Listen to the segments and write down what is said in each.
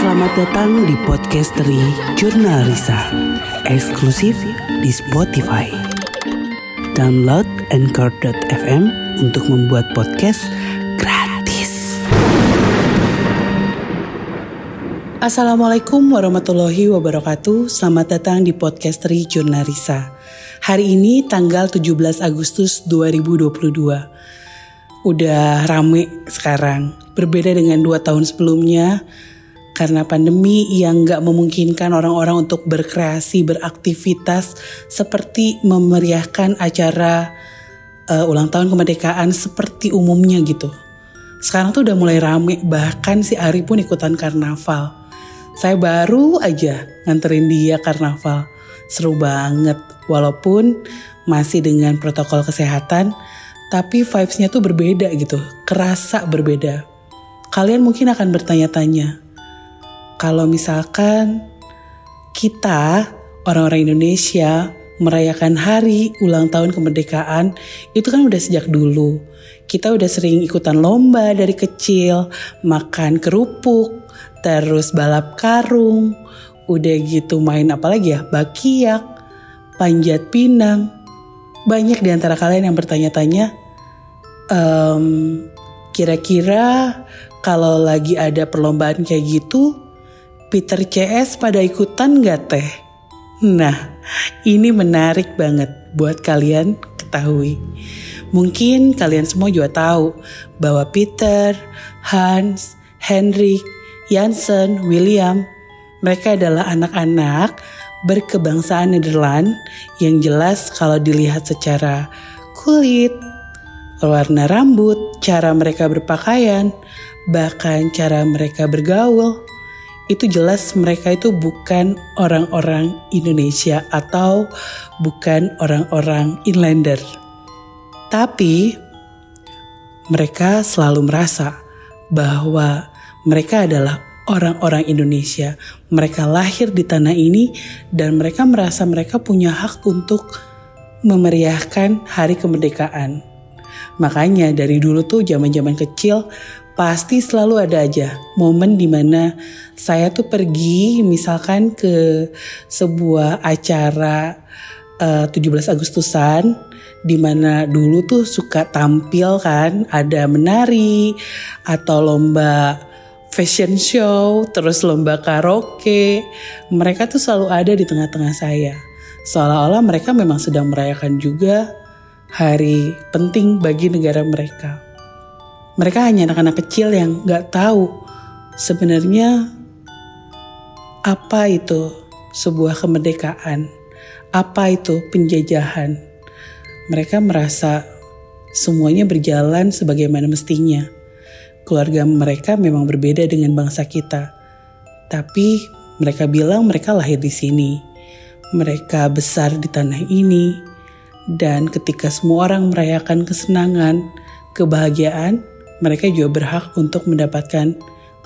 Selamat datang di Podcastery Jurnal Risa, eksklusif di Spotify. Download Anchor.fm untuk membuat podcast gratis. Assalamualaikum warahmatullahi wabarakatuh. Selamat datang di Podcastery Jurnal Risa. Hari ini tanggal 17 Agustus 2022. Udah rame sekarang. Berbeda dengan dua tahun sebelumnya, karena pandemi yang nggak memungkinkan orang-orang untuk berkreasi, beraktivitas seperti memeriahkan acara uh, ulang tahun kemerdekaan seperti umumnya gitu. Sekarang tuh udah mulai rame, bahkan si Ari pun ikutan karnaval. Saya baru aja nganterin dia karnaval. Seru banget, walaupun masih dengan protokol kesehatan, tapi vibes-nya tuh berbeda gitu, kerasa berbeda. Kalian mungkin akan bertanya-tanya, kalau misalkan kita orang-orang Indonesia merayakan hari ulang tahun kemerdekaan itu kan udah sejak dulu. Kita udah sering ikutan lomba dari kecil, makan kerupuk, terus balap karung, udah gitu main apa lagi ya, bakiak, panjat pinang. Banyak di antara kalian yang bertanya-tanya, ehm, kira-kira kalau lagi ada perlombaan kayak gitu, Peter CS pada ikutan gak teh? Nah, ini menarik banget buat kalian ketahui. Mungkin kalian semua juga tahu bahwa Peter, Hans, Henrik, Jansen, William, mereka adalah anak-anak berkebangsaan Nederland yang jelas kalau dilihat secara kulit, warna rambut, cara mereka berpakaian, bahkan cara mereka bergaul, itu jelas mereka itu bukan orang-orang Indonesia atau bukan orang-orang inlander. Tapi mereka selalu merasa bahwa mereka adalah orang-orang Indonesia. Mereka lahir di tanah ini dan mereka merasa mereka punya hak untuk memeriahkan hari kemerdekaan. Makanya dari dulu tuh zaman-zaman kecil pasti selalu ada aja momen di mana saya tuh pergi misalkan ke sebuah acara uh, 17 Agustusan di mana dulu tuh suka tampil kan ada menari atau lomba fashion show terus lomba karaoke mereka tuh selalu ada di tengah-tengah saya seolah-olah mereka memang sedang merayakan juga hari penting bagi negara mereka. Mereka hanya anak-anak kecil yang gak tahu sebenarnya apa itu sebuah kemerdekaan, apa itu penjajahan. Mereka merasa semuanya berjalan sebagaimana mestinya. Keluarga mereka memang berbeda dengan bangsa kita, tapi mereka bilang mereka lahir di sini. Mereka besar di tanah ini, dan ketika semua orang merayakan kesenangan, kebahagiaan, mereka juga berhak untuk mendapatkan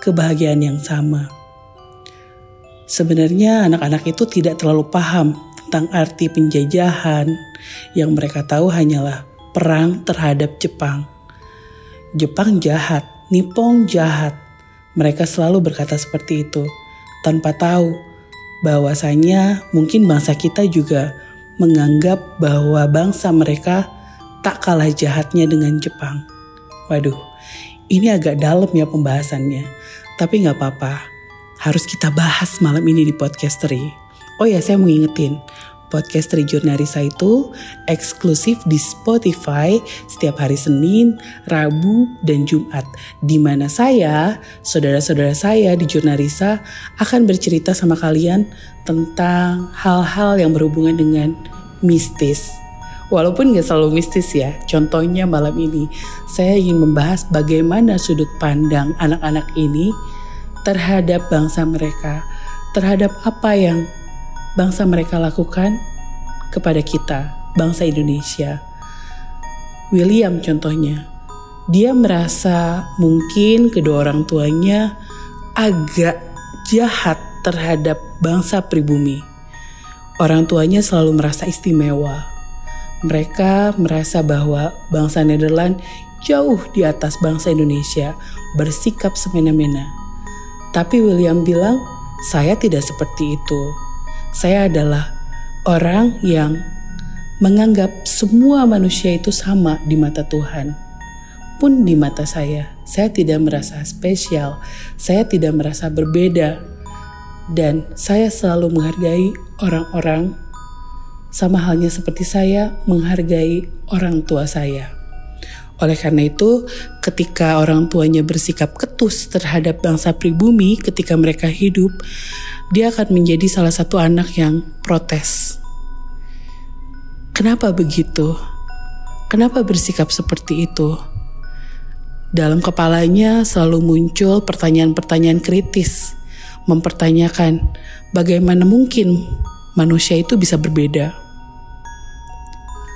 kebahagiaan yang sama. Sebenarnya anak-anak itu tidak terlalu paham tentang arti penjajahan yang mereka tahu hanyalah perang terhadap Jepang. Jepang jahat, Nippon jahat. Mereka selalu berkata seperti itu tanpa tahu bahwasanya mungkin bangsa kita juga menganggap bahwa bangsa mereka tak kalah jahatnya dengan Jepang. Waduh, ini agak dalam ya pembahasannya, tapi nggak apa-apa. Harus kita bahas malam ini di podcastery. Oh ya, saya mau ngingetin, podcastery Jurnalisa itu eksklusif di Spotify setiap hari Senin, Rabu, dan Jumat. Di mana saya, saudara-saudara saya di Jurnalisa akan bercerita sama kalian tentang hal-hal yang berhubungan dengan mistis Walaupun gak selalu mistis ya, contohnya malam ini saya ingin membahas bagaimana sudut pandang anak-anak ini terhadap bangsa mereka, terhadap apa yang bangsa mereka lakukan kepada kita, bangsa Indonesia. William contohnya, dia merasa mungkin kedua orang tuanya agak jahat terhadap bangsa pribumi. Orang tuanya selalu merasa istimewa, mereka merasa bahwa bangsa Nederland jauh di atas bangsa Indonesia bersikap semena-mena. Tapi William bilang, saya tidak seperti itu. Saya adalah orang yang menganggap semua manusia itu sama di mata Tuhan. Pun di mata saya, saya tidak merasa spesial, saya tidak merasa berbeda, dan saya selalu menghargai orang-orang sama halnya seperti saya menghargai orang tua saya. Oleh karena itu, ketika orang tuanya bersikap ketus terhadap bangsa pribumi ketika mereka hidup, dia akan menjadi salah satu anak yang protes. Kenapa begitu? Kenapa bersikap seperti itu? Dalam kepalanya selalu muncul pertanyaan-pertanyaan kritis, mempertanyakan bagaimana mungkin manusia itu bisa berbeda.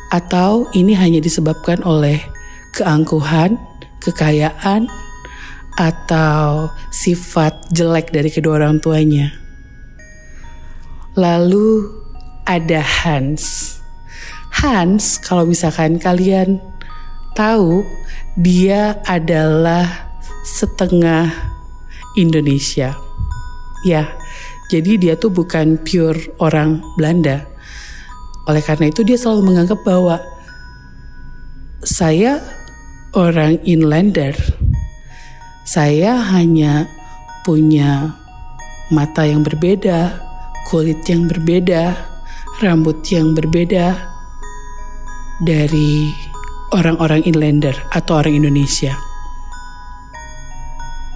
Atau ini hanya disebabkan oleh keangkuhan, kekayaan, atau sifat jelek dari kedua orang tuanya. Lalu ada Hans. Hans, kalau misalkan kalian tahu, dia adalah setengah Indonesia. Ya, jadi dia tuh bukan pure orang Belanda. Oleh karena itu dia selalu menganggap bahwa saya orang inlander. Saya hanya punya mata yang berbeda, kulit yang berbeda, rambut yang berbeda dari orang-orang inlander atau orang Indonesia.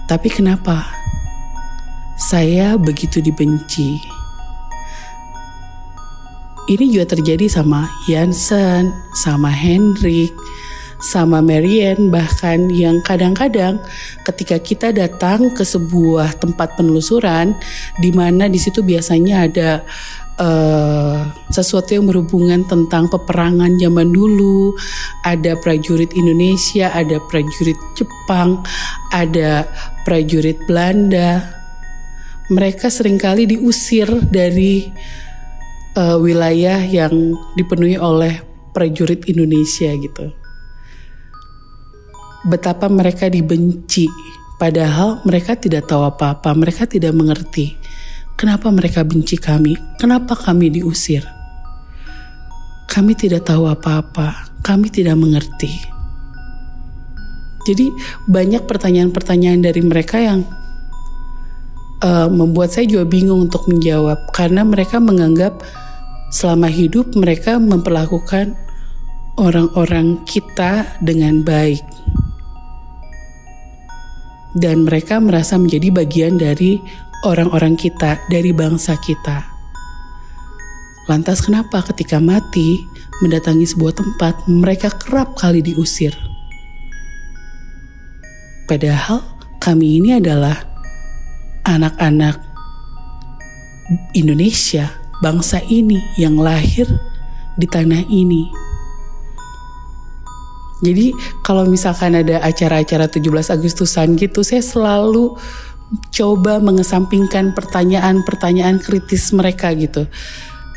Tapi kenapa saya begitu dibenci? Ini juga terjadi sama Jansen, sama Hendrik, sama Marianne bahkan yang kadang-kadang ketika kita datang ke sebuah tempat penelusuran di mana di situ biasanya ada uh, sesuatu yang berhubungan tentang peperangan zaman dulu, ada prajurit Indonesia, ada prajurit Jepang, ada prajurit Belanda. Mereka sering kali diusir dari uh, wilayah yang dipenuhi oleh prajurit Indonesia gitu betapa mereka dibenci, padahal mereka tidak tahu apa-apa, mereka tidak mengerti kenapa mereka benci kami, kenapa kami diusir. Kami tidak tahu apa-apa, kami tidak mengerti. Jadi banyak pertanyaan-pertanyaan dari mereka yang uh, membuat saya juga bingung untuk menjawab karena mereka menganggap selama hidup mereka memperlakukan orang-orang kita dengan baik dan mereka merasa menjadi bagian dari orang-orang kita, dari bangsa kita. Lantas kenapa ketika mati mendatangi sebuah tempat mereka kerap kali diusir? Padahal kami ini adalah anak-anak Indonesia, bangsa ini yang lahir di tanah ini jadi kalau misalkan ada acara-acara 17 Agustusan gitu, saya selalu coba mengesampingkan pertanyaan-pertanyaan kritis mereka gitu.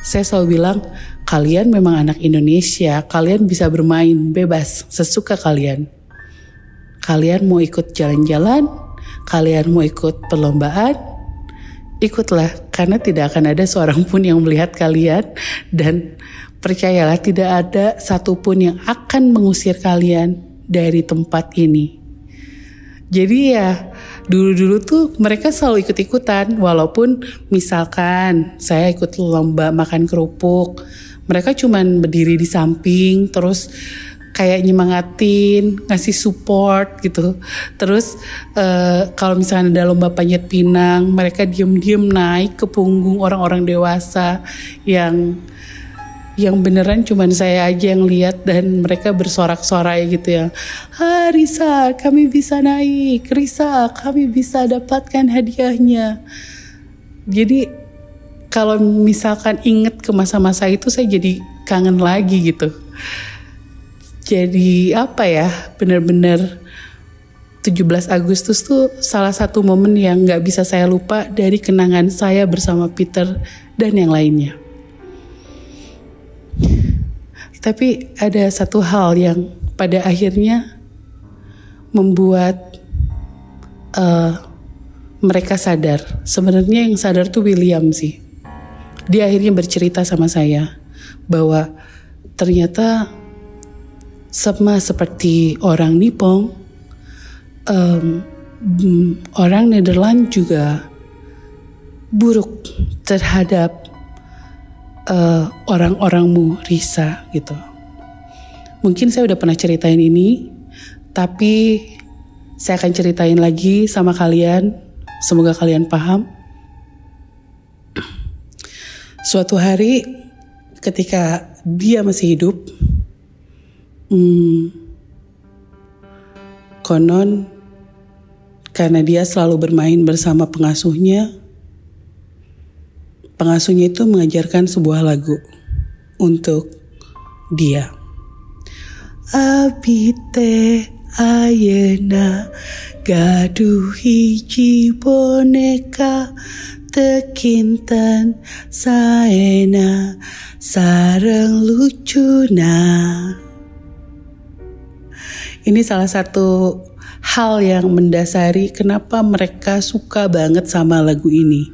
Saya selalu bilang, kalian memang anak Indonesia, kalian bisa bermain bebas sesuka kalian. Kalian mau ikut jalan-jalan, kalian mau ikut perlombaan, ikutlah karena tidak akan ada seorang pun yang melihat kalian dan Percayalah tidak ada satupun yang akan mengusir kalian dari tempat ini. Jadi ya dulu-dulu tuh mereka selalu ikut-ikutan walaupun misalkan saya ikut lomba makan kerupuk. Mereka cuman berdiri di samping terus kayak nyemangatin, ngasih support gitu. Terus uh, kalau misalnya ada lomba panjat pinang, mereka diem-diem naik ke punggung orang-orang dewasa yang yang beneran cuman saya aja yang lihat dan mereka bersorak-sorai gitu ya. Ha Risa kami bisa naik, Risa kami bisa dapatkan hadiahnya. Jadi kalau misalkan inget ke masa-masa itu saya jadi kangen lagi gitu. Jadi apa ya bener-bener 17 Agustus tuh salah satu momen yang gak bisa saya lupa dari kenangan saya bersama Peter dan yang lainnya. Tapi ada satu hal yang pada akhirnya membuat uh, mereka sadar. Sebenarnya yang sadar tuh William sih. Dia akhirnya bercerita sama saya bahwa ternyata sama seperti orang Nipong, um, orang Nederland juga buruk terhadap uh, orang-orangmu Risa gitu. Mungkin saya udah pernah ceritain ini, tapi saya akan ceritain lagi sama kalian. Semoga kalian paham. Suatu hari ketika dia masih hidup, Hmm, konon karena dia selalu bermain bersama pengasuhnya, pengasuhnya itu mengajarkan sebuah lagu untuk dia. Abite ayena gaduh hiji boneka tekinten saena sareng lucuna. Ini salah satu hal yang mendasari kenapa mereka suka banget sama lagu ini.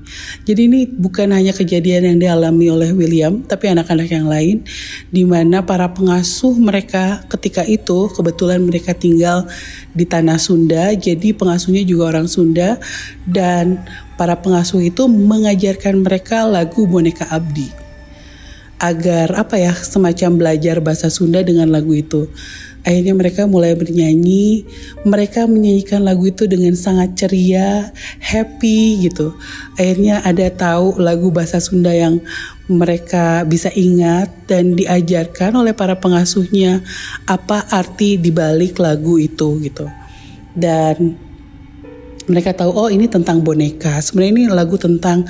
Jadi ini bukan hanya kejadian yang dialami oleh William, tapi anak-anak yang lain, di mana para pengasuh mereka ketika itu kebetulan mereka tinggal di tanah Sunda, jadi pengasuhnya juga orang Sunda, dan para pengasuh itu mengajarkan mereka lagu boneka Abdi agar apa ya semacam belajar bahasa Sunda dengan lagu itu. Akhirnya mereka mulai bernyanyi, mereka menyanyikan lagu itu dengan sangat ceria, happy gitu. Akhirnya ada tahu lagu bahasa Sunda yang mereka bisa ingat dan diajarkan oleh para pengasuhnya apa arti dibalik lagu itu gitu. Dan mereka tahu oh ini tentang boneka. Sebenarnya ini lagu tentang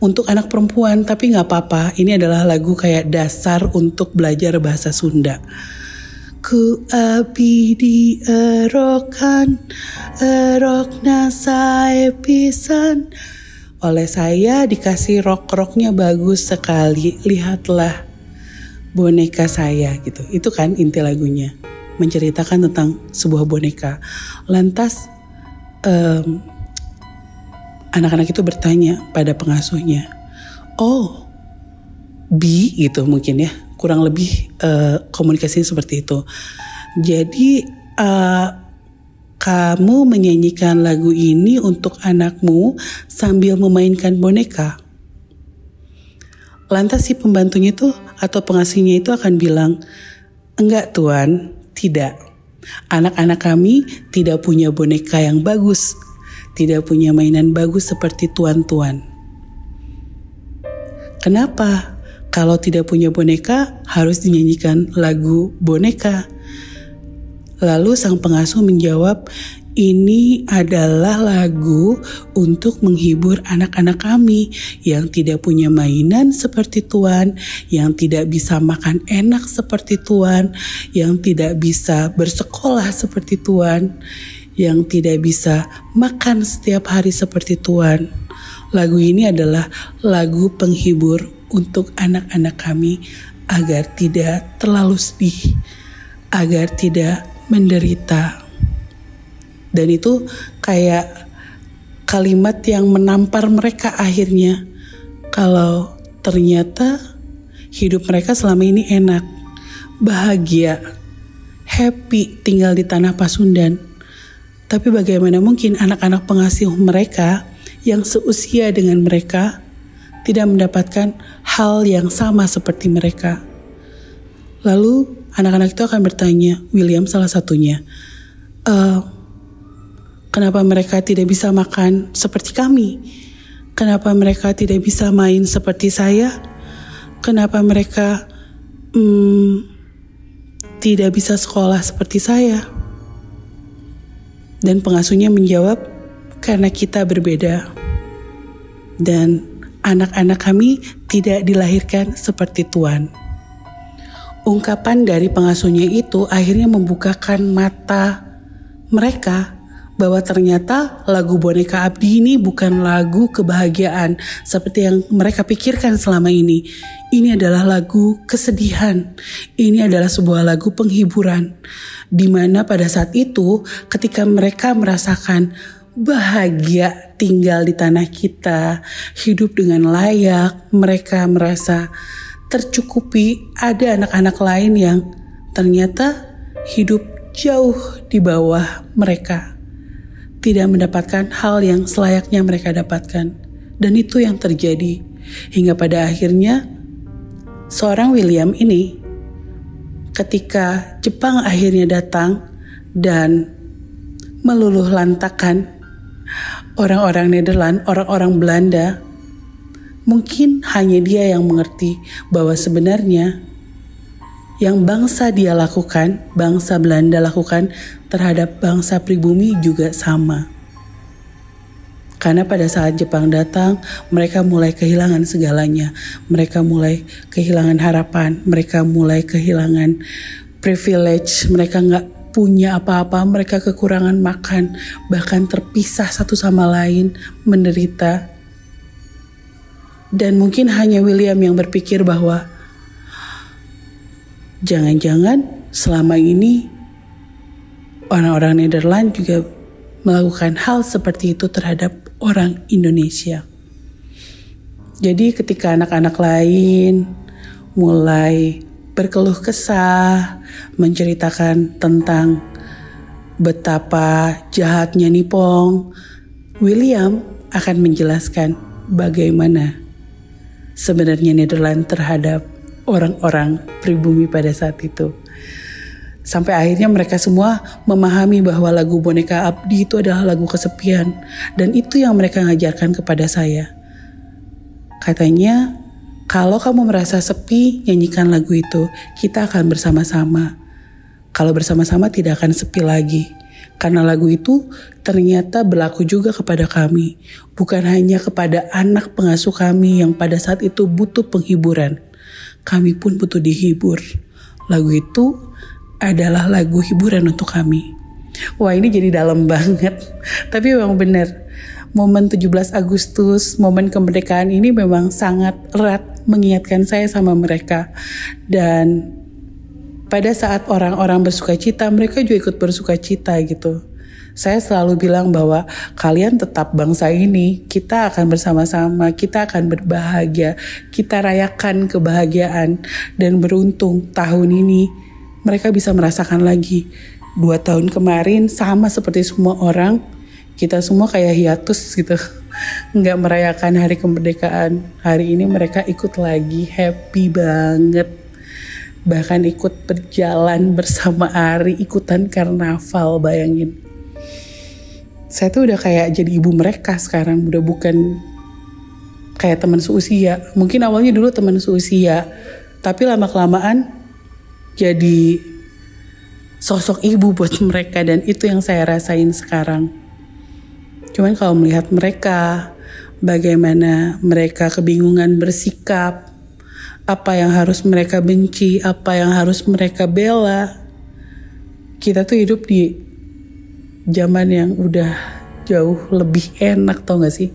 untuk anak perempuan tapi nggak apa-apa. Ini adalah lagu kayak dasar untuk belajar bahasa Sunda. Ku abi di erokan Erok nasai pisan. Oleh saya dikasih rok-roknya bagus sekali Lihatlah boneka saya gitu. Itu kan inti lagunya Menceritakan tentang sebuah boneka. Lantas um, Anak-anak itu bertanya pada pengasuhnya Oh bi gitu mungkin ya kurang lebih uh, komunikasi seperti itu. Jadi uh, kamu menyanyikan lagu ini untuk anakmu sambil memainkan boneka. Lantas si pembantunya itu atau pengasihnya itu akan bilang, enggak tuan, tidak. Anak-anak kami tidak punya boneka yang bagus, tidak punya mainan bagus seperti tuan-tuan. Kenapa? Kalau tidak punya boneka, harus dinyanyikan lagu boneka. Lalu sang pengasuh menjawab, ini adalah lagu untuk menghibur anak-anak kami yang tidak punya mainan seperti Tuan, yang tidak bisa makan enak seperti Tuan, yang tidak bisa bersekolah seperti Tuan, yang tidak bisa makan setiap hari seperti Tuan. Lagu ini adalah lagu penghibur untuk anak-anak kami agar tidak terlalu sedih, agar tidak menderita. Dan itu kayak kalimat yang menampar mereka akhirnya kalau ternyata hidup mereka selama ini enak, bahagia, happy tinggal di tanah Pasundan. Tapi bagaimana mungkin anak-anak pengasuh mereka yang seusia dengan mereka tidak mendapatkan hal yang sama seperti mereka. Lalu anak-anak itu akan bertanya, William salah satunya, e, kenapa mereka tidak bisa makan seperti kami? Kenapa mereka tidak bisa main seperti saya? Kenapa mereka hmm, tidak bisa sekolah seperti saya? Dan pengasuhnya menjawab, karena kita berbeda. Dan anak-anak kami tidak dilahirkan seperti Tuhan. Ungkapan dari pengasuhnya itu akhirnya membukakan mata mereka bahwa ternyata lagu boneka abdi ini bukan lagu kebahagiaan seperti yang mereka pikirkan selama ini. Ini adalah lagu kesedihan. Ini adalah sebuah lagu penghiburan. Di mana pada saat itu ketika mereka merasakan bahagia tinggal di tanah kita, hidup dengan layak, mereka merasa tercukupi. Ada anak-anak lain yang ternyata hidup jauh di bawah mereka, tidak mendapatkan hal yang selayaknya mereka dapatkan, dan itu yang terjadi. Hingga pada akhirnya seorang William ini, ketika Jepang akhirnya datang dan meluluh lantakan orang-orang Nederland, orang-orang Belanda, mungkin hanya dia yang mengerti bahwa sebenarnya yang bangsa dia lakukan, bangsa Belanda lakukan terhadap bangsa pribumi juga sama. Karena pada saat Jepang datang, mereka mulai kehilangan segalanya. Mereka mulai kehilangan harapan, mereka mulai kehilangan privilege, mereka nggak punya apa-apa, mereka kekurangan makan, bahkan terpisah satu sama lain, menderita. Dan mungkin hanya William yang berpikir bahwa jangan-jangan selama ini orang-orang Nederland juga melakukan hal seperti itu terhadap orang Indonesia. Jadi ketika anak-anak lain mulai berkeluh kesah, menceritakan tentang betapa jahatnya Nipong, William akan menjelaskan bagaimana sebenarnya Nederland terhadap orang-orang pribumi pada saat itu. Sampai akhirnya mereka semua memahami bahwa lagu Boneka Abdi itu adalah lagu kesepian. Dan itu yang mereka ngajarkan kepada saya. Katanya, kalau kamu merasa sepi, nyanyikan lagu itu. Kita akan bersama-sama. Kalau bersama-sama tidak akan sepi lagi. Karena lagu itu ternyata berlaku juga kepada kami. Bukan hanya kepada anak pengasuh kami yang pada saat itu butuh penghiburan. Kami pun butuh dihibur. Lagu itu adalah lagu hiburan untuk kami. Wah ini jadi dalam banget. Tapi memang benar momen 17 Agustus, momen kemerdekaan ini memang sangat erat mengingatkan saya sama mereka. Dan pada saat orang-orang bersuka cita, mereka juga ikut bersuka cita gitu. Saya selalu bilang bahwa kalian tetap bangsa ini, kita akan bersama-sama, kita akan berbahagia, kita rayakan kebahagiaan dan beruntung tahun ini mereka bisa merasakan lagi. Dua tahun kemarin sama seperti semua orang, kita semua kayak hiatus gitu. Nggak merayakan hari kemerdekaan. Hari ini mereka ikut lagi happy banget. Bahkan ikut berjalan bersama Ari ikutan karnaval bayangin. Saya tuh udah kayak jadi ibu mereka sekarang udah bukan kayak teman seusia. Mungkin awalnya dulu teman seusia tapi lama kelamaan jadi sosok ibu buat mereka dan itu yang saya rasain sekarang Cuman kalau melihat mereka, bagaimana mereka kebingungan bersikap, apa yang harus mereka benci, apa yang harus mereka bela. Kita tuh hidup di zaman yang udah jauh lebih enak tau gak sih?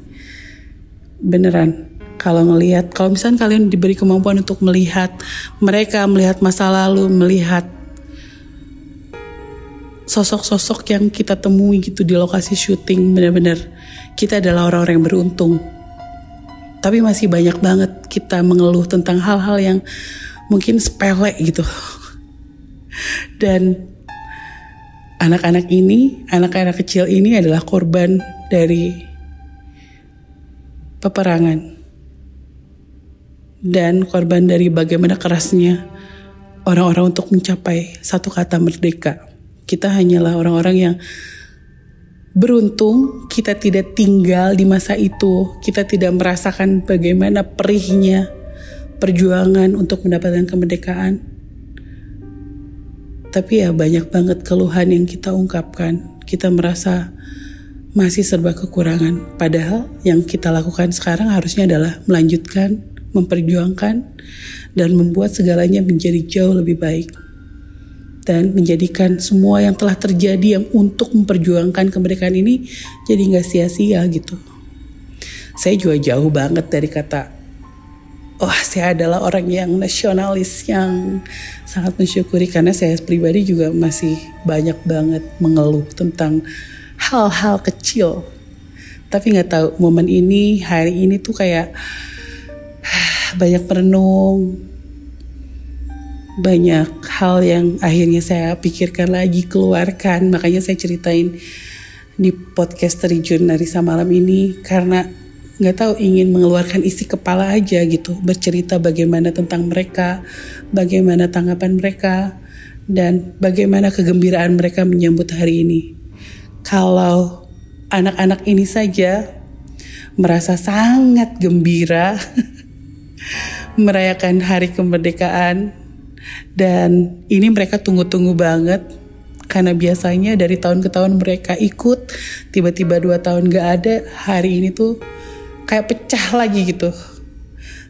Beneran, kalau ngelihat, kalau misalnya kalian diberi kemampuan untuk melihat mereka, melihat masa lalu, melihat sosok-sosok yang kita temui gitu di lokasi syuting benar-benar kita adalah orang-orang yang beruntung. Tapi masih banyak banget kita mengeluh tentang hal-hal yang mungkin sepele gitu. Dan anak-anak ini, anak-anak kecil ini adalah korban dari peperangan. Dan korban dari bagaimana kerasnya orang-orang untuk mencapai satu kata merdeka. Kita hanyalah orang-orang yang beruntung kita tidak tinggal di masa itu. Kita tidak merasakan bagaimana perihnya perjuangan untuk mendapatkan kemerdekaan. Tapi ya banyak banget keluhan yang kita ungkapkan. Kita merasa masih serba kekurangan. Padahal yang kita lakukan sekarang harusnya adalah melanjutkan, memperjuangkan, dan membuat segalanya menjadi jauh lebih baik dan menjadikan semua yang telah terjadi yang untuk memperjuangkan kemerdekaan ini jadi nggak sia-sia gitu. Saya juga jauh banget dari kata oh saya adalah orang yang nasionalis yang sangat mensyukuri karena saya pribadi juga masih banyak banget mengeluh tentang hal-hal kecil. Tapi nggak tahu momen ini hari ini tuh kayak banyak merenung, banyak hal yang akhirnya saya pikirkan lagi keluarkan. Makanya saya ceritain di podcast Terjun Narisa malam ini karena nggak tahu ingin mengeluarkan isi kepala aja gitu. Bercerita bagaimana tentang mereka bagaimana tanggapan mereka dan bagaimana kegembiraan mereka menyambut hari ini. Kalau anak-anak ini saja merasa sangat gembira merayakan hari kemerdekaan dan ini mereka tunggu-tunggu banget. Karena biasanya dari tahun ke tahun mereka ikut tiba-tiba dua tahun gak ada hari ini tuh kayak pecah lagi gitu.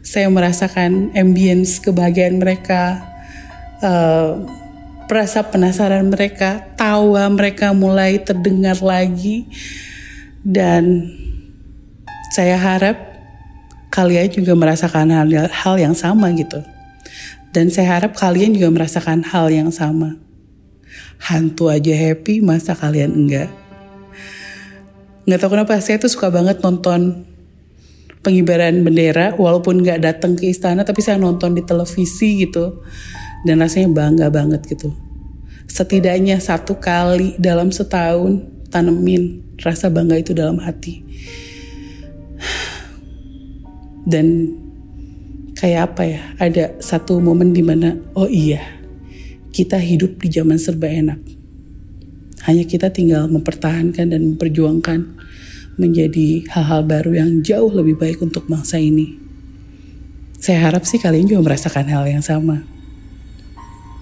Saya merasakan ambience kebahagiaan mereka uh, rasa penasaran mereka tawa mereka mulai terdengar lagi. Dan saya harap kalian juga merasakan hal, hal yang sama gitu dan saya harap kalian juga merasakan hal yang sama. Hantu aja happy, masa kalian enggak? Nggak tahu kenapa, saya tuh suka banget nonton pengibaran bendera, walaupun nggak datang ke istana, tapi saya nonton di televisi gitu. Dan rasanya bangga banget gitu. Setidaknya satu kali dalam setahun tanemin rasa bangga itu dalam hati. Dan kayak apa ya? Ada satu momen di mana oh iya kita hidup di zaman serba enak. Hanya kita tinggal mempertahankan dan memperjuangkan menjadi hal-hal baru yang jauh lebih baik untuk bangsa ini. Saya harap sih kalian juga merasakan hal yang sama.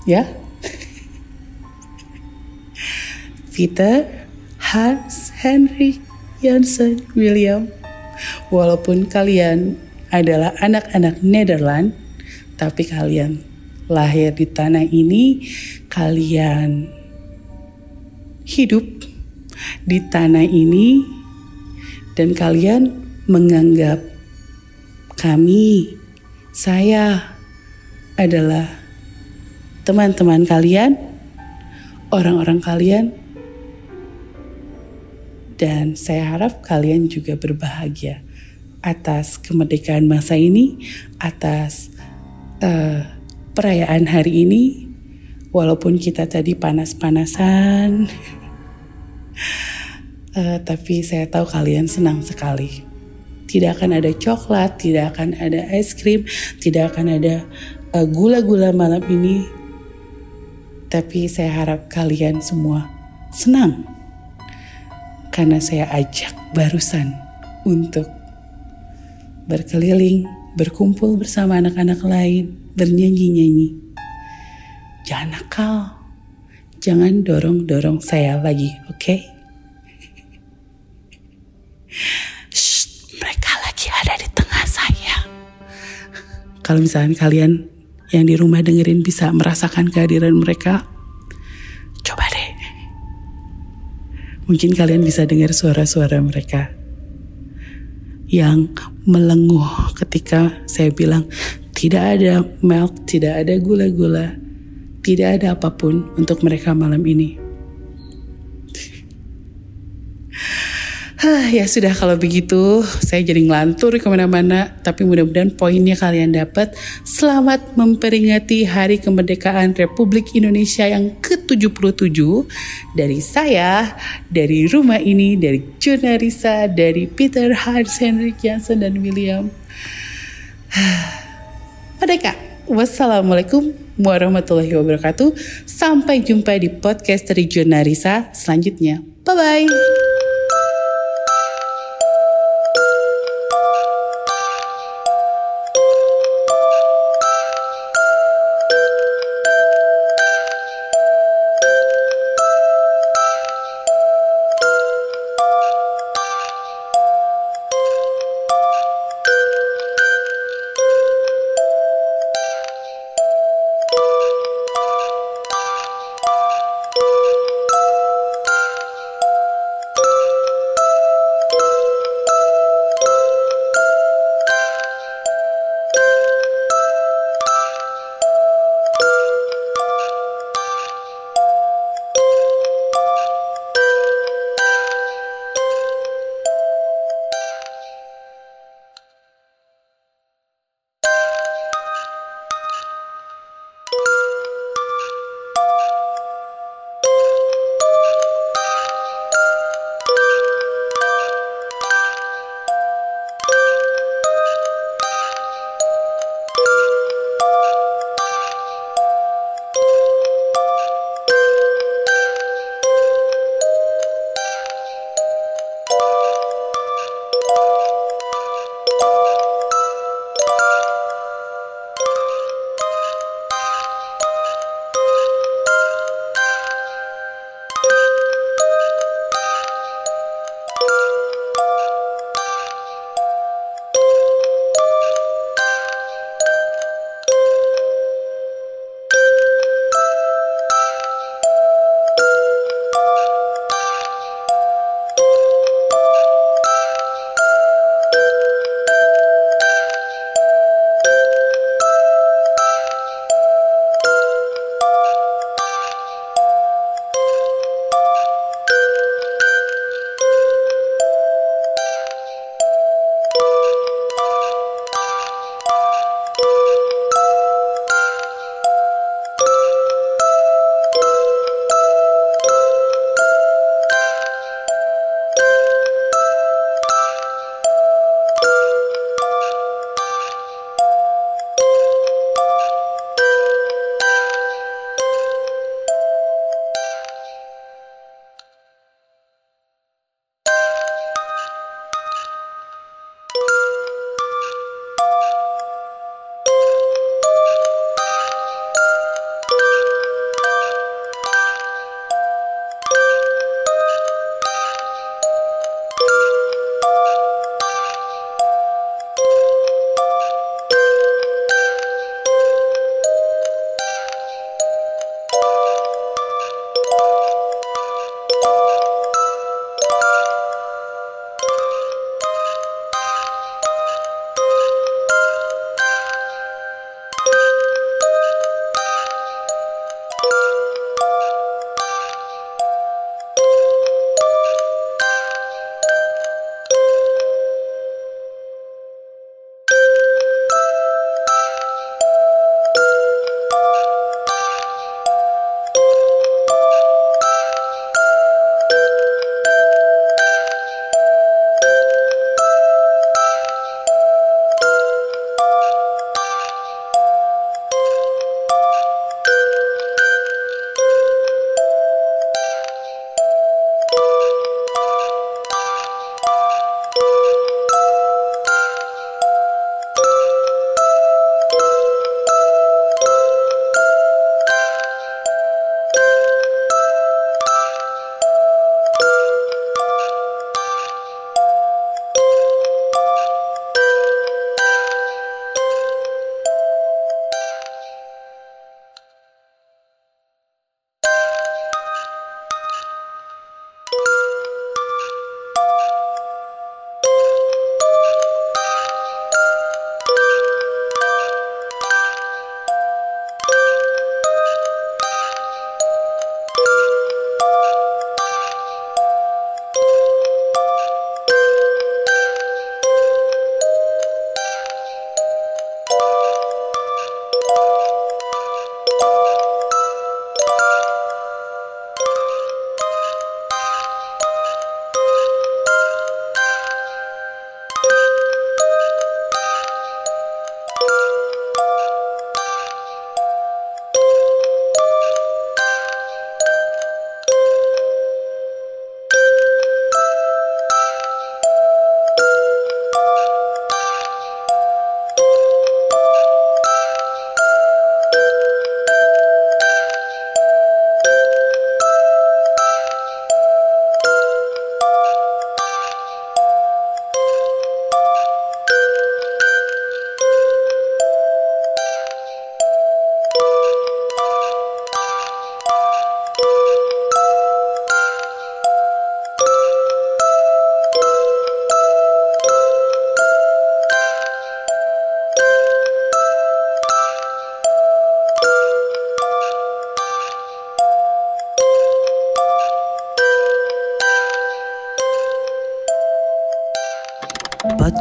Ya? Peter Hans Henry Janssen William walaupun kalian adalah anak-anak Nederland, tapi kalian lahir di tanah ini, kalian hidup di tanah ini, dan kalian menganggap kami, saya adalah teman-teman kalian, orang-orang kalian, dan saya harap kalian juga berbahagia atas kemerdekaan bangsa ini, atas uh, perayaan hari ini, walaupun kita tadi panas-panasan, uh, tapi saya tahu kalian senang sekali. Tidak akan ada coklat, tidak akan ada es krim, tidak akan ada eh, gula-gula uh, malam ini. Tapi saya harap kalian semua senang karena saya ajak barusan untuk berkeliling, berkumpul bersama anak-anak lain, bernyanyi-nyanyi. Jangan nakal, jangan dorong-dorong saya lagi, oke? Okay? mereka lagi ada di tengah saya. Kalau misalnya kalian yang di rumah dengerin bisa merasakan kehadiran mereka, coba deh. Mungkin kalian bisa dengar suara-suara mereka yang melenguh ketika saya bilang tidak ada milk, tidak ada gula-gula, tidak ada apa pun untuk mereka malam ini. Hah, ya sudah kalau begitu saya jadi ngelantur ke mana-mana tapi mudah-mudahan poinnya kalian dapat. Selamat memperingati Hari Kemerdekaan Republik Indonesia yang ke-77 dari saya, dari rumah ini, dari Juna Risa, dari Peter Hans, Henrik Jansen, dan William. Merdeka. Wassalamualaikum warahmatullahi wabarakatuh. Sampai jumpa di podcast dari Juna Risa selanjutnya. Bye-bye.